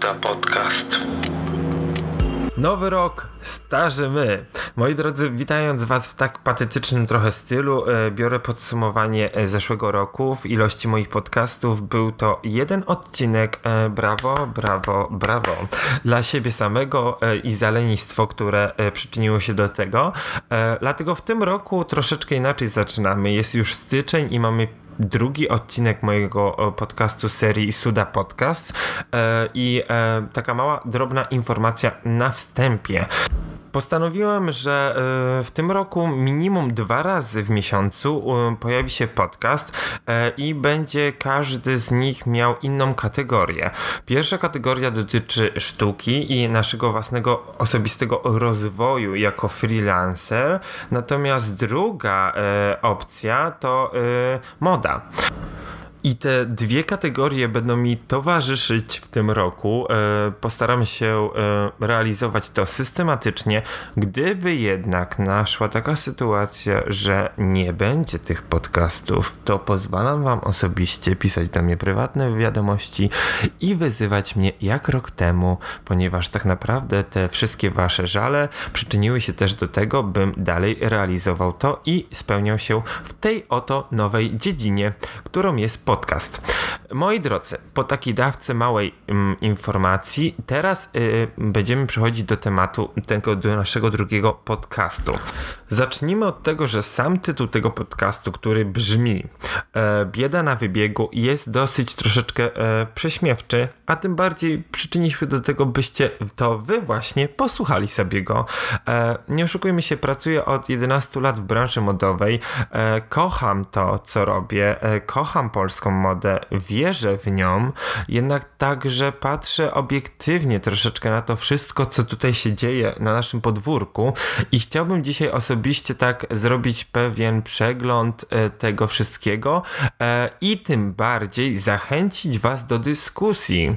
Podcast. Nowy rok, starzy my. Moi drodzy, witając Was w tak patetycznym trochę stylu, e, biorę podsumowanie e, zeszłego roku. W ilości moich podcastów był to jeden odcinek. E, brawo, brawo, brawo. Dla siebie samego i za lenistwo, które przyczyniło się do tego. Dlatego w tym roku troszeczkę inaczej zaczynamy. Jest już styczeń i mamy drugi odcinek mojego podcastu serii Suda Podcast. E, i e, taka mała drobna informacja na wstępie postanowiłem, że e, w tym roku minimum dwa razy w miesiącu pojawi się podcast i będzie każdy z nich miał inną kategorię. Pierwsza kategoria dotyczy sztuki i naszego własnego osobistego rozwoju jako freelancer, natomiast druga opcja to moda. I te dwie kategorie będą mi towarzyszyć w tym roku. E, postaram się e, realizować to systematycznie. Gdyby jednak naszła taka sytuacja, że nie będzie tych podcastów, to pozwalam Wam osobiście pisać do mnie prywatne wiadomości i wyzywać mnie jak rok temu, ponieważ tak naprawdę te wszystkie Wasze żale przyczyniły się też do tego, bym dalej realizował to i spełniał się w tej oto nowej dziedzinie, którą jest podcast. Moi drodzy, po takiej dawce małej mm, informacji, teraz y, będziemy przechodzić do tematu tego, do naszego drugiego podcastu. Zacznijmy od tego, że sam tytuł tego podcastu, który brzmi e, Bieda na wybiegu, jest dosyć troszeczkę e, prześmiewczy, a tym bardziej przyczyni się do tego, byście to wy właśnie posłuchali sobie go. E, nie oszukujmy się, pracuję od 11 lat w branży modowej, e, kocham to, co robię, e, kocham polską polską modę, wierzę w nią, jednak także patrzę obiektywnie troszeczkę na to wszystko, co tutaj się dzieje na naszym podwórku. I chciałbym dzisiaj osobiście tak zrobić pewien przegląd e, tego wszystkiego e, i tym bardziej zachęcić Was do dyskusji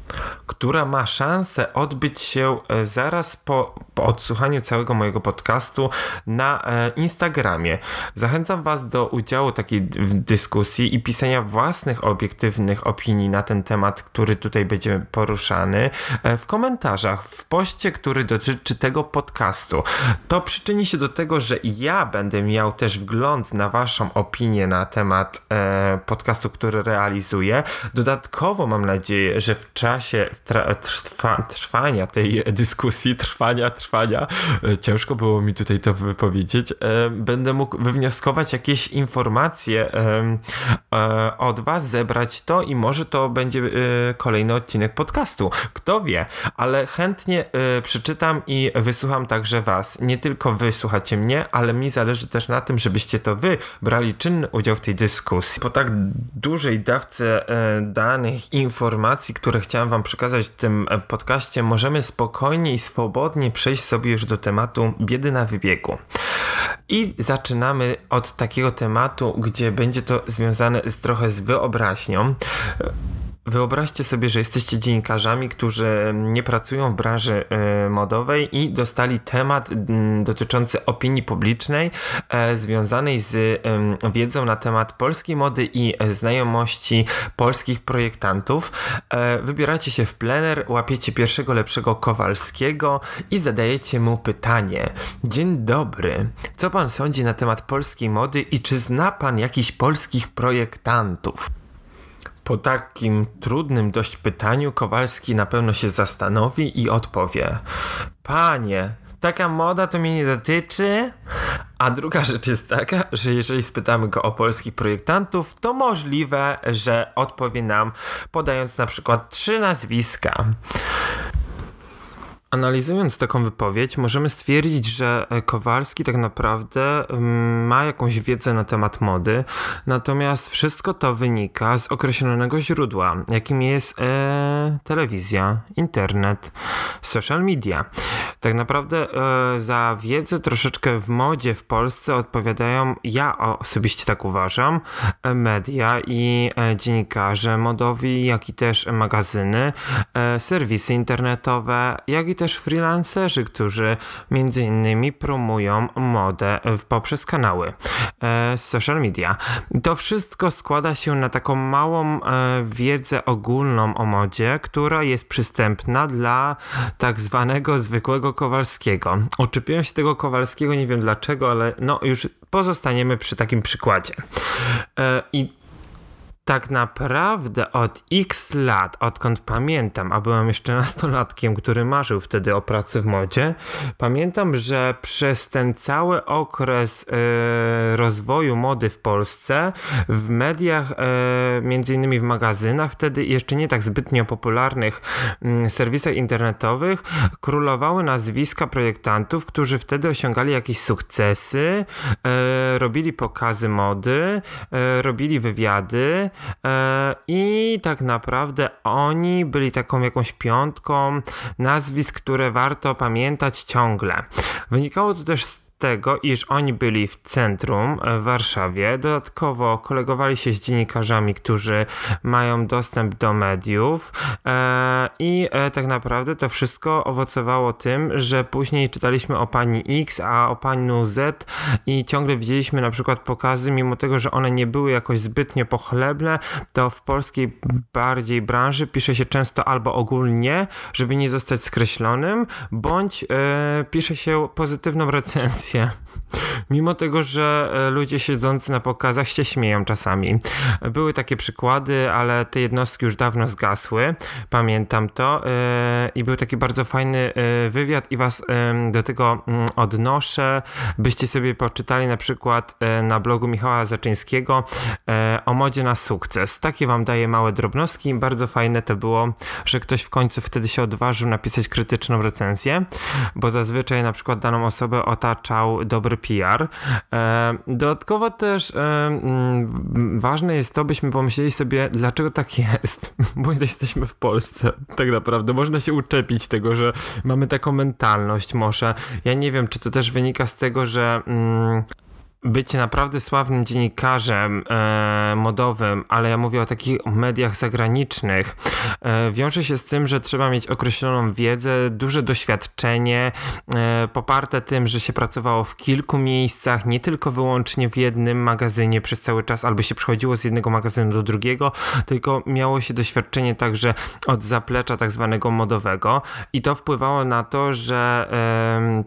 która ma szansę odbyć się e, zaraz po, po odsłuchaniu całego mojego podcastu na e, Instagramie. Zachęcam Was do udziału takiej dyskusji i pisania własnych obiektywnych opinii na ten temat, który tutaj będzie poruszany e, w komentarzach, w poście, który dotyczy tego podcastu. To przyczyni się do tego, że ja będę miał też wgląd na Waszą opinię na temat podcastu, który realizuję. Dodatkowo mam nadzieję, że w czasie trwa, trwania tej dyskusji, trwania, trwania, e, ciężko było mi tutaj to wypowiedzieć, e, będę mógł wywnioskować jakieś informacje e, od Was, zebrać to i może to będzie kolejny odcinek podcastu. Kto wie, ale chętnie przeczytam i wysłucham także Was. Nie tylko Wy słuchacie mnie, ale mi zależy też na tym, żebyście to Wy brali czynny udział w tej dyskusji. Po tak dużej dawce danych, informacji, które chciałem Wam przekazać, w tym podcaście, możemy spokojnie i swobodnie przejść sobie już do tematu biedy na wybiegu. I zaczynamy od takiego tematu, gdzie będzie to związane z, trochę z wyobraźnią. Wyobraźcie sobie, że jesteście dziennikarzami, którzy nie pracują w branży e, modowej i dostali temat dotyczący opinii publicznej e, związanej z wiedzą na temat polskiej mody i e, znajomości polskich projektantów. Wybieracie się w plener, łapiecie pierwszego lepszego Kowalskiego i zadajecie mu pytanie. Dzień dobry, co pan sądzi na temat polskiej mody i czy zna pan jakichś polskich projektantów? Po takim trudnym dość pytaniu Kowalski na pewno się zastanowi i odpowie: Panie, taka moda to mnie nie dotyczy. A druga rzecz jest taka, że jeżeli spytamy go o polskich projektantów, to możliwe, że odpowie nam podając na przykład trzy nazwiska. Analizując taką wypowiedź, możemy stwierdzić, że e, Kowalski tak naprawdę mm, ma jakąś wiedzę na temat mody, natomiast wszystko to wynika z określonego źródła, jakim jest e, telewizja, internet, social media. Tak naprawdę e, za wiedzę troszeczkę w modzie w Polsce odpowiadają, ja osobiście tak uważam, e, media i e, dziennikarze modowi, jak i też magazyny, e, serwisy internetowe, jak i też freelancerzy, którzy między innymi promują modę poprzez kanały e, social media. To wszystko składa się na taką małą e, wiedzę ogólną o modzie, która jest przystępna dla tak zwanego zwykłego Kowalskiego. Uczepiłem się tego Kowalskiego, nie wiem dlaczego, ale no już pozostaniemy przy takim przykładzie. E, I tak naprawdę od x lat, odkąd pamiętam, a byłem jeszcze nastolatkiem, który marzył wtedy o pracy w modzie, pamiętam, że przez ten cały okres e, rozwoju mody w Polsce, w mediach, e, między innymi w magazynach, wtedy jeszcze nie tak zbytnio popularnych mm, serwisach internetowych, królowały nazwiska projektantów, którzy wtedy osiągali jakieś sukcesy, e, robili pokazy mody, robili wywiady, I tak naprawdę oni byli taką jakąś piątką nazwisk, które warto pamiętać ciągle. Wynikało to też z tego, iż oni byli w centrum e, w Warszawie. Dodatkowo kolegowali się z dziennikarzami, którzy mają dostęp do mediów e, i e, tak naprawdę to wszystko owocowało tym, że później czytaliśmy o pani X, a o paniu Z i ciągle widzieliśmy na przykład pokazy, mimo tego, że one nie były jakoś zbytnio pochlebne, to w polskiej bardziej branży pisze się często albo ogólnie, żeby nie zostać skreślonym, bądź pisze się pozytywną recenzję Mimo tego, że e, ludzie siedzący na pokazach się śmieją czasami. Były takie przykłady, ale te jednostki już dawno zgasły. Pamiętam to. E, I był taki bardzo fajny e, wywiad i was do tego mm, odnoszę, byście sobie poczytali na przykład na blogu Michała Zaczyńskiego o modzie na sukces. Takie wam daję małe drobnostki. Bardzo fajne to było, że ktoś w końcu wtedy się odważył napisać krytyczną recenzję, bo zazwyczaj na przykład daną osobę otacza dobry PR. E, dodatkowo też e, ważne jest to, byśmy pomyśleli sobie, dlaczego tak jest, bo jesteśmy w Polsce, tak naprawdę. Można się uczepić tego, że mamy taką mentalność może. Ja nie wiem, czy to też wynika z tego, że mm, być naprawdę sławnym dziennikarzem e, modowym, ale ja mówię o takich mediach zagranicznych, e, wiąże się z tym, że trzeba mieć określoną wiedzę, duże doświadczenie, e, poparte tym, że się pracowało w kilku miejscach, nie tylko wyłącznie w jednym magazynie przez cały czas, albo się przechodziło z jednego magazynu do drugiego, tylko miało się doświadczenie także od zaplecza tak zwanego modowego. I to wpływało na to, że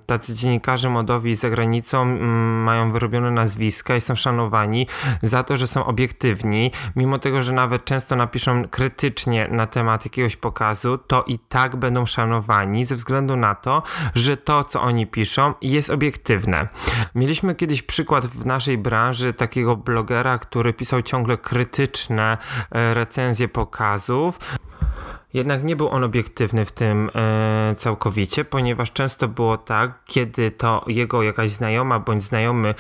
tacy dziennikarze modowi za granicą mm, mają nazwiska i są szanowani za to, że są obiektywni, mimo tego, że nawet często napiszą krytycznie na temat jakiegoś pokazu, to i tak będą szanowani ze względu na to, że to, co oni piszą, jest obiektywne. Mieliśmy kiedyś przykład w naszej branży takiego blogera, który pisał ciągle krytyczne e, recenzje pokazów. Jednak nie był on obiektywny w tym e, całkowicie, ponieważ często było tak, kiedy to jego jakaś znajoma bądź znajomy e,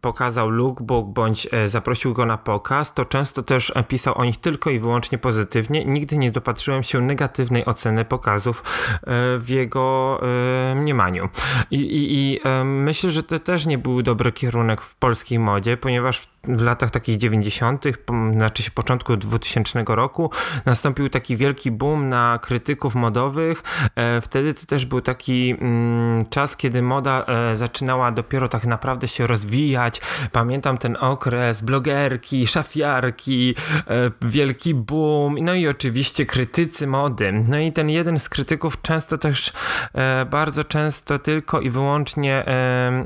pokazał lookbook bądź e, zaprosił go na pokaz, to często też pisał o nich tylko i wyłącznie pozytywnie. Nigdy nie dopatrzyłem się negatywnej oceny pokazów e, w jego e, mniemaniu. I, i, i e, myślę, że to też nie był dobry kierunek w polskiej modzie, ponieważ w latach takich 90., znaczy się początku 2000 roku, nastąpił taki wielki boom na krytyków modowych. E, wtedy to też był taki mm, czas, kiedy moda e, zaczynała dopiero tak naprawdę się rozwijać. Pamiętam ten okres blogerki, szafiarki, e, wielki boom, no i oczywiście krytycy mody. No i ten jeden z krytyków często też bardzo często tylko i wyłącznie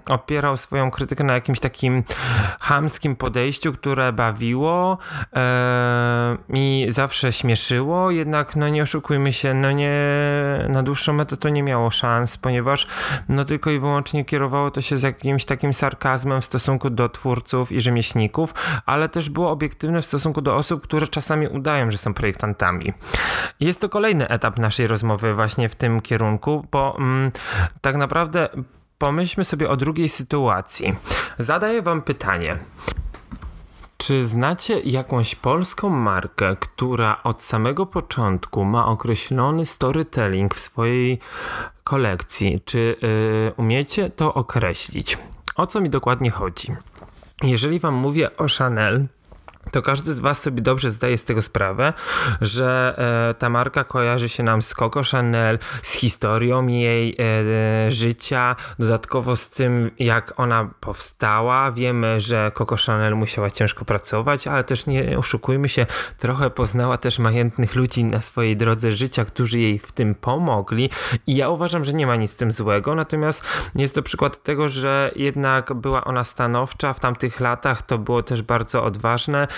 opierał swoją krytykę na jakimś takim hamskim podejściu które bawiło e, i zawsze śmieszyło, jednak no nie oszukujmy się, no nie, na dłuższą metę to nie miało szans, ponieważ no tylko i wyłącznie kierowało to się z jakimś takim sarkazmem w stosunku do twórców i rzemieślników, ale też było obiektywne w stosunku do osób, które czasami udają, że są projektantami. Jest to kolejny etap naszej rozmowy właśnie w tym kierunku, bo mm, tak naprawdę pomyślmy sobie o drugiej sytuacji. Zadaję wam pytanie. Czy znacie jakąś polską markę, która od samego początku ma określony storytelling w swojej kolekcji? Czy yy, umiecie to określić? O co mi dokładnie chodzi? Jeżeli Wam mówię o Chanel, to każdy z Was sobie dobrze zdaje z tego sprawę, że e, ta marka kojarzy się nam z Coco Chanel, z historią jej e, życia, dodatkowo z tym, jak ona powstała. Wiemy, że Coco Chanel musiała ciężko pracować, ale też nie oszukujmy się, trochę poznała też majętnych ludzi na swojej drodze życia, którzy jej w tym pomogli. I ja uważam, że nie ma nic z tym złego, natomiast jest to przykład tego, że jednak była ona stanowcza w tamtych latach, to było też bardzo odważne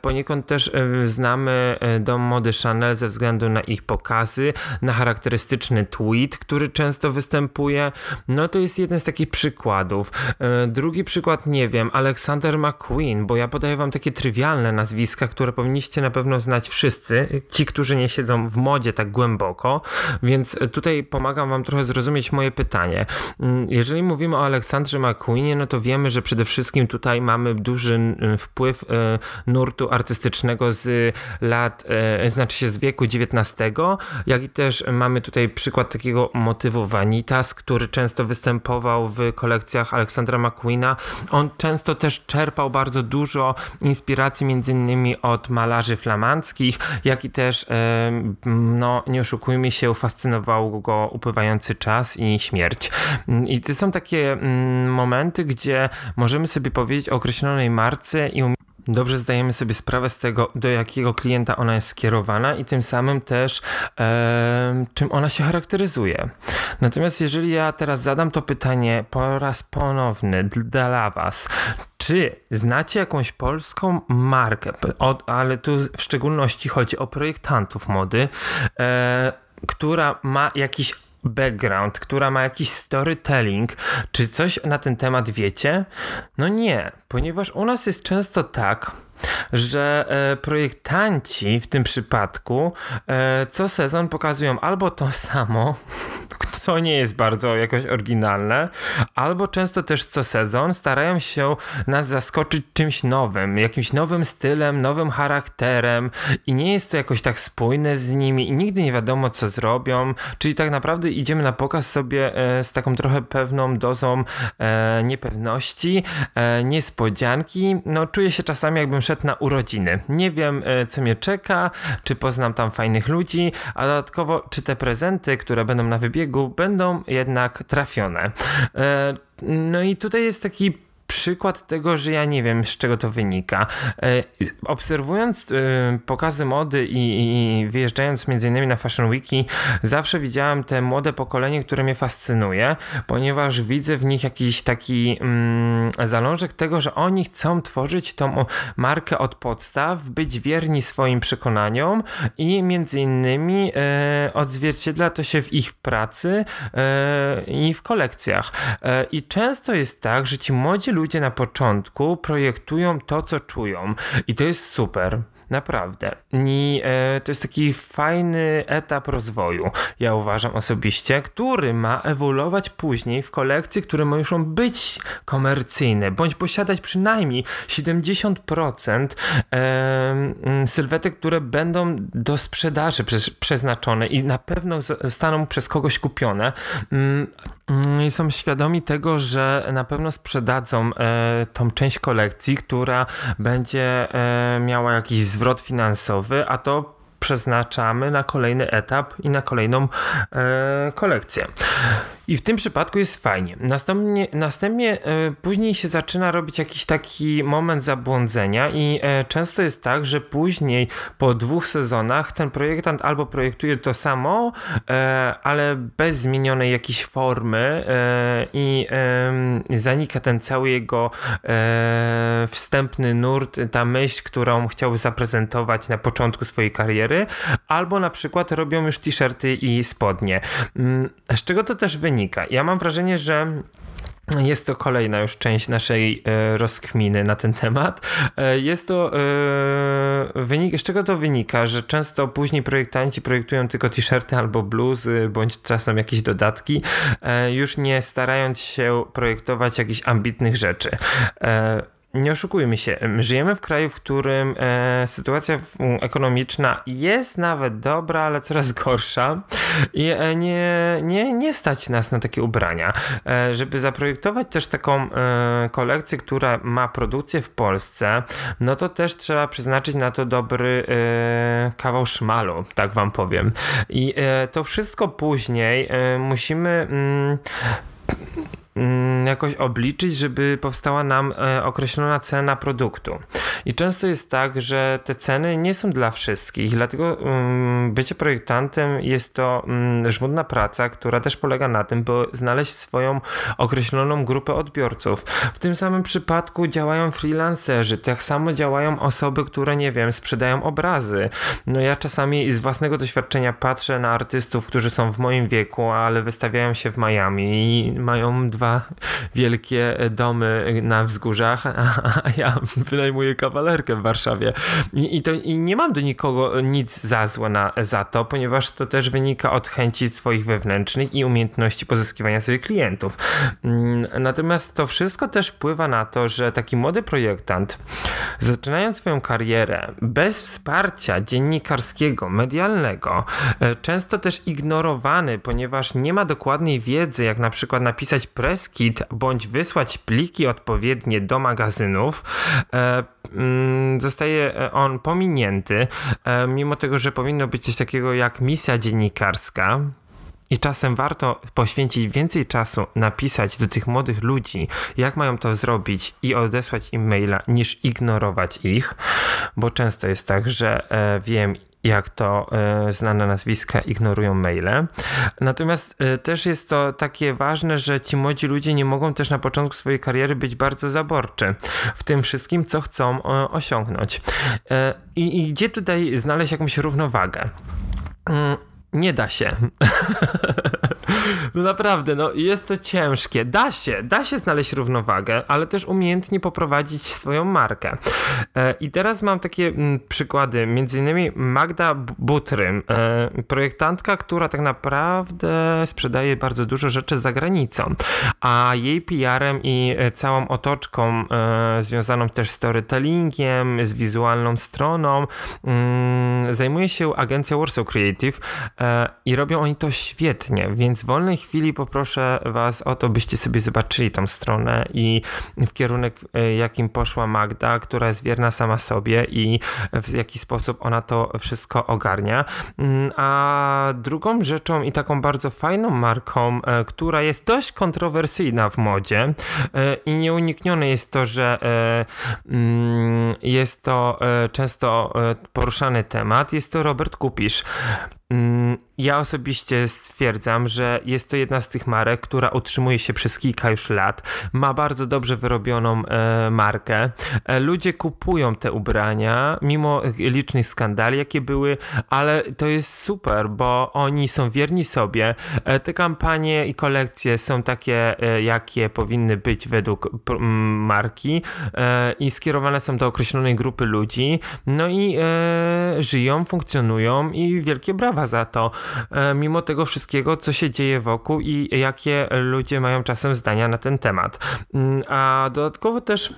poniekąd też e, znamy e, dom mody Chanel ze względu na ich pokazy, na charakterystyczny tweet, który często występuje. No to jest jeden z takich przykładów. Drugi przykład, nie wiem, Alexander McQueen, bo ja podaję wam takie trywialne nazwiska, które powinniście na pewno znać wszyscy, ci, którzy nie siedzą w modzie tak głęboko, więc tutaj pomagam wam trochę zrozumieć moje pytanie. Mm, jeżeli mówimy o Aleksandrze McQueenie, no to wiemy, że przede wszystkim tutaj mamy duży wpływ nurtu artystycznego z lat, e, znaczy się z wieku XIX, jak i też mamy tutaj przykład takiego motywu Vanitas, który często występował w kolekcjach Aleksandra McQueena. On często też czerpał bardzo dużo inspiracji między innymi od malarzy flamandzkich, jak i też, e, no nie oszukujmy się, fascynował go upływający czas i śmierć. I to są takie mm, momenty, gdzie możemy sobie powiedzieć o określonej marce i dobrze zdajemy sobie sprawę z tego, do jakiego klienta ona jest skierowana i tym samym też e, czym ona się charakteryzuje. Natomiast jeżeli ja teraz zadam to pytanie po raz ponowny dla Was, czy znacie jakąś polską markę, ale tu w szczególności chodzi o projektantów mody, e, która ma jakiś background, która ma jakiś storytelling, czy coś na ten temat wiecie? No nie, ponieważ u nas jest często tak, że e, projektanci w tym przypadku e, co sezon pokazują albo to samo, co nie jest bardzo jakoś oryginalne, albo często też co sezon starają się nas zaskoczyć czymś nowym, jakimś nowym stylem, nowym charakterem i nie jest to jakoś tak spójne z nimi i nigdy nie wiadomo co zrobią, czyli tak naprawdę idziemy na pokaz sobie e, z taką trochę pewną dozą e, niepewności, e, niespodzianki, no czuję się czasami jakbym szedł na urodziny. Nie wiem co mnie czeka, czy poznam tam fajnych ludzi, a dodatkowo czy te prezenty, które będą na wybiegu będą jednak trafione. E, no i tutaj jest taki przykład tego, że ja nie wiem, z czego to wynika. E, obserwując e, pokazy mody i, wyjeżdżając między innymi na Fashion Weeki, zawsze widziałem te młode pokolenie, które mnie fascynuje, ponieważ widzę w nich jakiś taki mm, zalążek tego, że oni chcą tworzyć tą markę od podstaw, być wierni swoim przekonaniom i między innymi e, odzwierciedla to się w ich pracy e, i w kolekcjach. E, I często jest tak, że ci młodzi ludzie na początku projektują to, co czują. I to jest super. Naprawdę. I e, to jest taki fajny etap rozwoju, ja uważam osobiście, który ma ewoluować później w kolekcje, które muszą być komercyjne, bądź posiadać przynajmniej 70% e, sylwetek, które będą do sprzedaży przeznaczone i na pewno zostaną przez kogoś kupione. Mm, mm, I są świadomi tego, że na pewno sprzedadzą e, tą część kolekcji, która będzie e, miała jakiś zwrot finansowy, a to przeznaczamy na kolejny etap i na kolejną e, kolekcję. I w tym przypadku jest fajnie. Następnie, następnie e, później się zaczyna robić jakiś taki moment zabłądzenia i e, często jest tak, że później po dwóch sezonach ten projektant albo projektuje to samo, e, ale bez zmienionej jakiejś formy i zanika ten cały jego wstępny nurt, ta myśl, którą chciałby zaprezentować na początku swojej kariery, albo na przykład robią już t-shirty i spodnie. Mm, z czego to też wynika? Wynika. Ja mam wrażenie, że jest to kolejna już część naszej e, rozkminy na ten temat. E, jest to e, wynik, z czego to wynika, że często później projektanci projektują tylko t-shirty albo bluzy, bądź czasem jakieś dodatki, już nie starając się projektować jakichś ambitnych rzeczy. Nie oszukujmy się, żyjemy w kraju, w którym e, sytuacja ekonomiczna jest nawet dobra, ale coraz gorsza i e, nie, nie, nie stać nas na takie ubrania. E, żeby zaprojektować też taką e, kolekcję, która ma produkcję w Polsce, no to też trzeba przeznaczyć na to dobry e, kawał szmalu, tak wam powiem. I e, to wszystko później musimy Mm, jakoś obliczyć, żeby powstała nam e, określona cena produktu. I często jest tak, że te ceny nie są dla wszystkich, dlatego mm, bycie projektantem jest to mm, żmudna praca, która też polega na tym, by znaleźć swoją określoną grupę odbiorców. W tym samym przypadku działają freelancerzy, tak samo działają osoby, które nie wiem, sprzedają obrazy. No ja czasami z własnego doświadczenia patrzę na artystów, którzy są w moim wieku, ale wystawiają się w Miami i mają dwa wielkie domy na wzgórzach, a, ja wynajmuję kawalerkę w Warszawie. I, to, I nie mam do nikogo nic za złe na, za to, ponieważ to też wynika od chęci swoich wewnętrznych i umiejętności pozyskiwania sobie klientów. Mm, natomiast to wszystko też wpływa na to, że taki młody projektant, zaczynając swoją karierę bez wsparcia dziennikarskiego, medialnego, e, często też ignorowany, ponieważ nie ma dokładnej wiedzy, jak na przykład napisać pre kit bądź wysłać pliki odpowiednie do magazynów, e, mm, zostaje on pominięty, e, mimo tego, że powinno być coś takiego jak misja dziennikarska. I czasem warto poświęcić więcej czasu napisać do tych młodych ludzi, jak mają to zrobić i odesłać im maila, niż ignorować ich, bo często jest tak, że e, wiem, jak to e, znane nazwiska ignorują maile. Natomiast e, też jest to takie ważne, że ci młodzi ludzie nie mogą też na początku swojej kariery być bardzo zaborczy w tym wszystkim, co chcą e, osiągnąć. I, I gdzie tutaj znaleźć jakąś równowagę? Mm, nie da się. No naprawdę, no jest to ciężkie. Da się, da się znaleźć równowagę, ale też umiejętnie poprowadzić swoją markę. E, I teraz mam takie mm, przykłady, między innymi Magda Butrym, e, projektantka, która tak naprawdę sprzedaje bardzo dużo rzeczy za granicą, a jej PR-em i e, całą otoczką związaną też z storytellingiem, z wizualną stroną, mm, zajmuje się agencja Warsaw Creative i robią oni to świetnie, więc wolnej chwili poproszę Was o to, byście sobie zobaczyli tą stronę i w kierunek, e, jakim poszła Magda, która jest wierna sama sobie i w jaki sposób ona to wszystko ogarnia. Mm, a drugą rzeczą i taką bardzo fajną marką, e, która jest dość kontrowersyjna w modzie e, i nieuniknione jest to, że mm, jest to często poruszany temat, jest to Robert Kupisz. Ja osobiście stwierdzam, że jest to jedna z tych marek, która utrzymuje się przez kilka już lat, ma bardzo dobrze wyrobioną e, markę. E, ludzie kupują te ubrania, mimo licznych skandali, jakie były, ale to jest super, bo oni są wierni sobie. E, te kampanie i kolekcje są takie, e, jakie powinny być według marki e, i skierowane są do określonej grupy ludzi. No i e, żyją, funkcjonują i wielkie brawa za to, mimo tego wszystkiego, co się dzieje wokół i jakie ludzie mają czasem zdania na ten temat. Mm, a dodatkowo też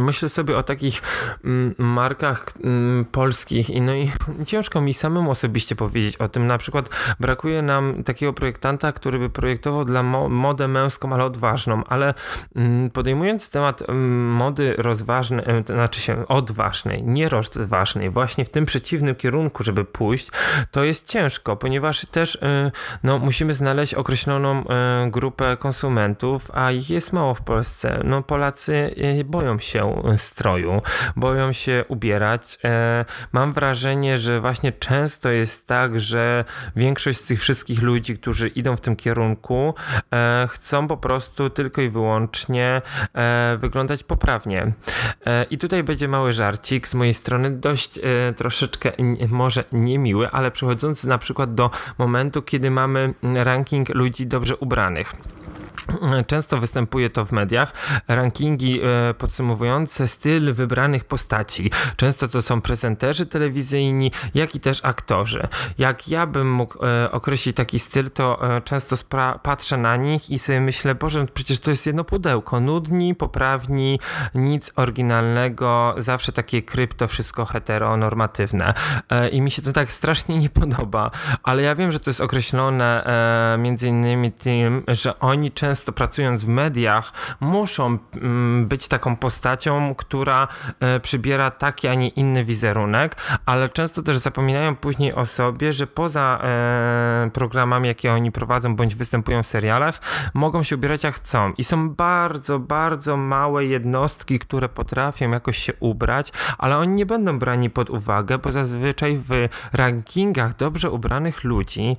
myślę sobie o takich mm, markach mm, polskich i no i ciężko mi samemu osobiście powiedzieć o tym. Na przykład brakuje nam takiego projektanta, który by projektował dla modę męską, ale odważną, ale podejmując temat mody rozważnej, e, znaczy się odważnej, nie rozważnej, właśnie w tym przeciwnym kierunku, żeby pójść, to jest ciężko, ponieważ też e, no, musimy znaleźć określoną e, grupę konsumentów, a ich jest mało w Polsce. No Polacy boją się stroju, boją się ubierać. E, mam wrażenie, że właśnie często jest tak, że większość z tych wszystkich ludzi, którzy idą w tym kierunku, e, chcą po prostu tylko i wyłącznie e, wyglądać poprawnie. I tutaj będzie mały żarcik z mojej strony, dość troszeczkę może niemiły, ale przechodząc na przykład do momentu, kiedy mamy ranking ludzi dobrze ubranych. Często występuje to w mediach. Rankingi e, podsumowujące styl wybranych postaci. Często to są prezenterzy telewizyjni, jak i też aktorzy. Jak ja bym mógł e, określić taki styl, to e, często patrzę na nich i sobie myślę, Boże, no przecież to jest jedno pudełko. Nudni, poprawni, nic oryginalnego, zawsze takie krypto, wszystko heteronormatywne. I mi się to tak strasznie nie podoba, ale ja wiem, że to jest określone między innymi tym, że oni często często pracując w mediach, muszą mm, być taką postacią, która e, przybiera taki, a nie inny wizerunek, ale często też zapominają później o sobie, że poza e, programami, jakie oni prowadzą bądź występują w serialach, mogą się ubierać jak chcą. I są bardzo, bardzo małe jednostki, które potrafią jakoś się ubrać, ale oni nie będą brani pod uwagę, bo zazwyczaj w rankingach dobrze ubranych ludzi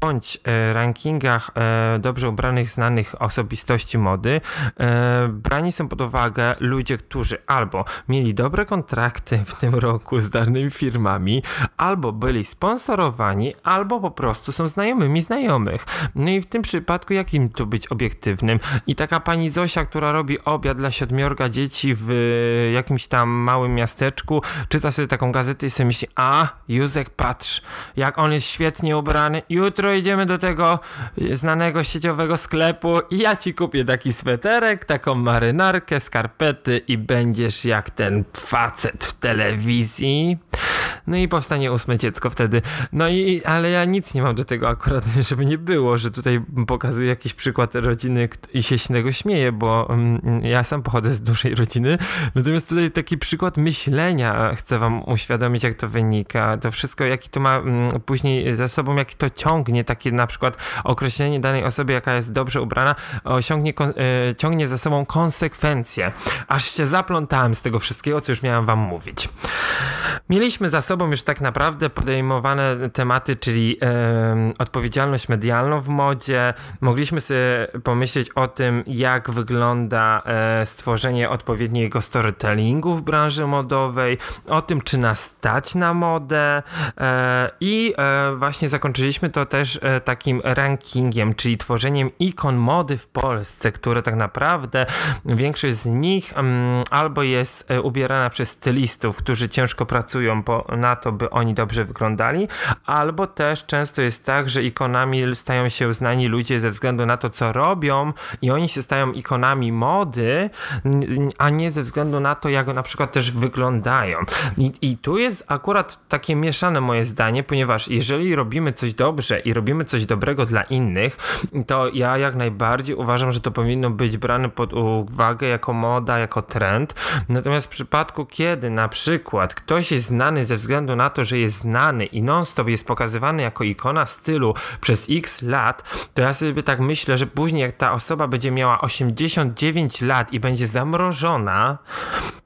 bądź e, rankingach dobrze ubranych znanych osobistości mody, e, brani są pod uwagę ludzie, którzy albo mieli dobre kontrakty w tym roku z danymi firmami, albo byli sponsorowani, albo po prostu są znajomymi znajomych. No i w tym przypadku jakim tu być obiektywnym? I taka pani Zosia, która robi obiad dla siedmiorga dzieci w jakimś tam małym miasteczku, czyta sobie taką gazetę i sobie myśli, a Józek patrz, jak on jest świetnie ubrany, jutro idziemy do tego znanego sieciowego sklepu i ja ci kupię taki sweterek, taką marynarkę, skarpety i będziesz jak ten facet w telewizji. No i powstanie ósme dziecko wtedy. No i, ale ja nic nie mam do tego akurat, żeby nie było, że tutaj pokazuję jakiś przykład rodziny i się z tego śmieję, bo um, ja sam pochodzę z dużej rodziny. Natomiast tutaj taki przykład myślenia chcę wam uświadomić, jak to wynika. To wszystko, jaki to ma um, później za sobą, jaki to ciągnie, takie na przykład określenie danej osoby, jaka jest dobrze ubrana, osiągnie, e, ciągnie za sobą konsekwencje. Aż się zaplątałem z tego wszystkiego, co już miałem wam mówić. Mieliśmy za sobą już tak naprawdę podejmowane tematy, czyli e, odpowiedzialność medialną w modzie. Mogliśmy sobie pomyśleć o tym, jak wygląda e, stworzenie odpowiedniego storytellingu w branży modowej, o tym, czy nas stać na modę e, i e, właśnie zakończyliśmy to też e, takim rankingiem, czyli tworzeniem ikon mody w Polsce, które tak naprawdę większość z nich albo jest e, ubierana przez stylistów, którzy ciężko pracują po, na to, by oni dobrze wyglądali, albo też często jest tak, że ikonami stają się znani ludzie ze względu na to, co robią i oni się stają ikonami mody, a nie ze względu na to, jak na przykład też wyglądają. I, i tu jest akurat takie mieszane moje zdanie, ponieważ jeżeli robimy coś dobrze i robimy coś dobrego dla innych, to ja jak najbardziej uważam, że to powinno być brane pod uwagę jako moda, jako trend. Natomiast w przypadku, kiedy na przykład ktoś jest znany ze względu na to, że jest znany i non-stop jest pokazywany jako ikona stylu przez x lat, to ja sobie tak myślę, że później jak ta osoba będzie miała 89 lat i będzie zamrożona,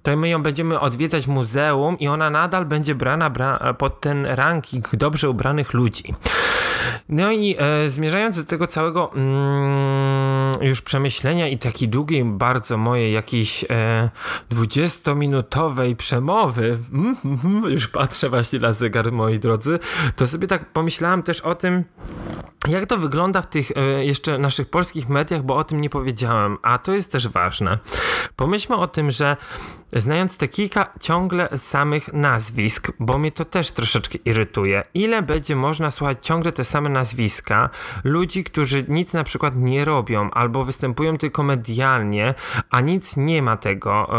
to my ją będziemy odwiedzać w muzeum i ona nadal będzie brana bra pod ten ranking dobrze ubranych ludzi. No i e, zmierzając do tego całego mm, już przemyślenia i takiej długiej bardzo mojej jakiejś e, 20-minutowej przemowy, mm, mm, już patrzę właśnie na zegar moi drodzy, to sobie tak pomyślałem też o tym, jak to wygląda w tych e, jeszcze naszych polskich mediach, bo o tym nie powiedziałem, a to jest też ważne. Pomyślmy o tym, że znając te kilka ciągle samych nazwisk, bo mnie to też troszeczkę irytuje, ile będzie można słuchać ciągle te same nazwiska ludzi, którzy nic na przykład nie robią albo występują tylko medialnie, a nic nie ma tego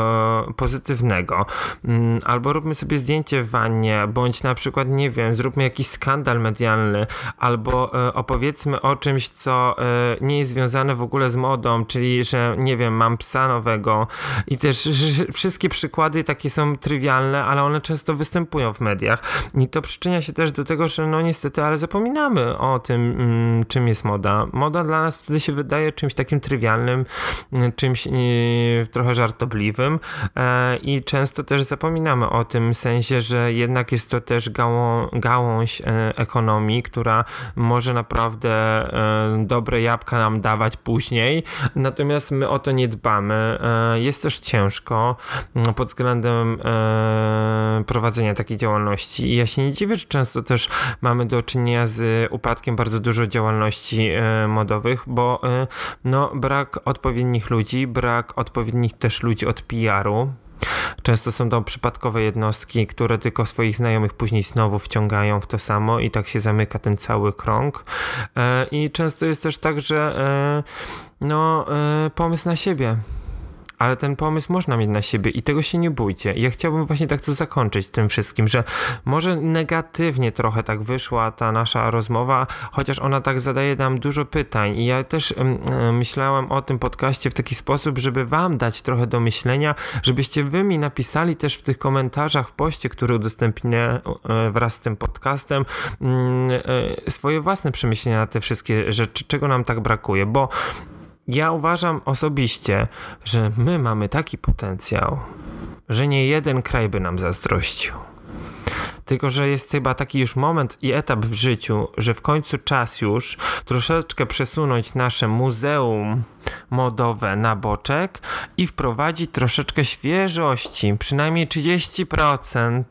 e, pozytywnego. Mm, albo róbmy sobie zdjęcie w wannie, bądź na przykład, nie wiem, zróbmy jakiś skandal medialny, albo e, opowiedzmy o czymś, co e, nie jest związane w ogóle z modą, czyli, że nie wiem, mam psa nowego i też wszystkie przykłady takie są trywialne, ale one często występują w mediach i to przyczynia się też do tego, że no niestety, ale zapominamy o tym, mm, czym jest moda. Moda dla nas wtedy się wydaje czymś takim trywialnym, mm, czymś trochę żartobliwym e, i często też zapominamy o tym sensie, że jednak jest to też gałą, gałąź e, ekonomii, która może naprawdę e, dobre jabłka nam dawać później, natomiast my o to nie dbamy. jest też ciężko mm, pod względem e, prowadzenia takiej działalności. I ja się nie dziwię, że często też mamy do czynienia z upadkiem bardzo dużo działalności e, modowych, bo no, brak odpowiednich ludzi, brak odpowiednich też ludzi od PR-u, Często są to przypadkowe jednostki, które tylko swoich znajomych później znowu wciągają w to samo i tak się zamyka ten cały krąg. E, I często jest też tak, że e, no, e, pomysł na siebie ale ten pomysł można mieć na siebie i tego się nie bójcie. Ja chciałbym właśnie tak to zakończyć tym wszystkim, że może negatywnie trochę tak wyszła ta nasza rozmowa, chociaż ona tak zadaje nam dużo pytań i ja też myślałem o tym podcaście w taki sposób, żeby wam dać trochę do myślenia, żebyście wy mi napisali też w tych komentarzach w poście, który udostępnię e, wraz z tym podcastem mm, e, swoje własne przemyślenia na te wszystkie rzeczy, czego nam tak brakuje, bo ja uważam osobiście, że my mamy taki potencjał, że nie jeden kraj by nam zazdrościł. Tylko, że jest chyba taki już moment i etap w życiu, że w końcu czas już troszeczkę przesunąć nasze muzeum modowe na boczek i wprowadzić troszeczkę świeżości, przynajmniej 30%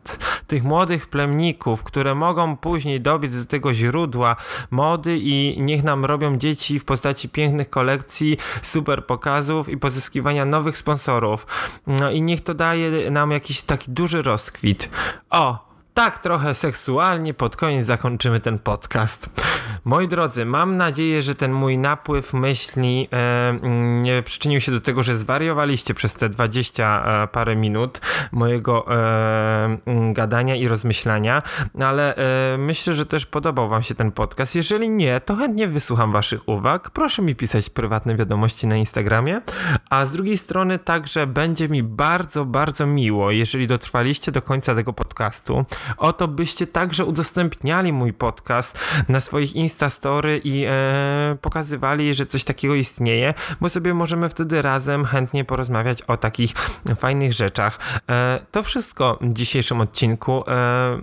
tych młodych plemników, które mogą później dobiec do tego źródła mody i niech nam robią dzieci w postaci pięknych kolekcji, super pokazów i pozyskiwania nowych sponsorów. No i niech to daje nam jakiś taki duży rozkwit. O, tak trochę seksualnie pod koniec zakończymy ten podcast. Moi drodzy, mam nadzieję, że ten mój napływ myśli e, nie przyczynił się do tego, że zwariowaliście przez te 20 e, parę minut mojego e, gadania i rozmyślania, ale e, myślę, że też podobał wam się ten podcast. Jeżeli nie, to chętnie wysłucham waszych uwag. Proszę mi pisać prywatne wiadomości na Instagramie, a z drugiej strony także będzie mi bardzo, bardzo miło, jeżeli dotrwaliście do końca tego podcastu, o to byście także udostępniali mój podcast na swoich Instastory i e, pokazywali, że coś takiego istnieje, bo sobie możemy wtedy razem chętnie porozmawiać o takich fajnych rzeczach. E, to wszystko w dzisiejszym odcinku. E,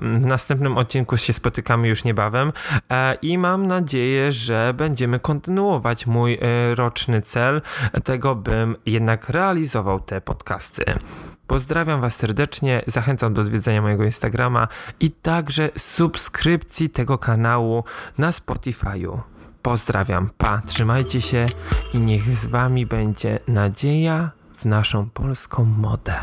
w następnym odcinku się spotykamy już niebawem e, i mam nadzieję, że będziemy kontynuować mój e, roczny cel tego, bym jednak realizował te podcasty. Pozdrawiam Was serdecznie, zachęcam do odwiedzenia mojego Instagrama i także subskrypcji tego kanału na Spotify'u. Pozdrawiam, pa, trzymajcie się i niech z Wami będzie nadzieja w naszą polską modę.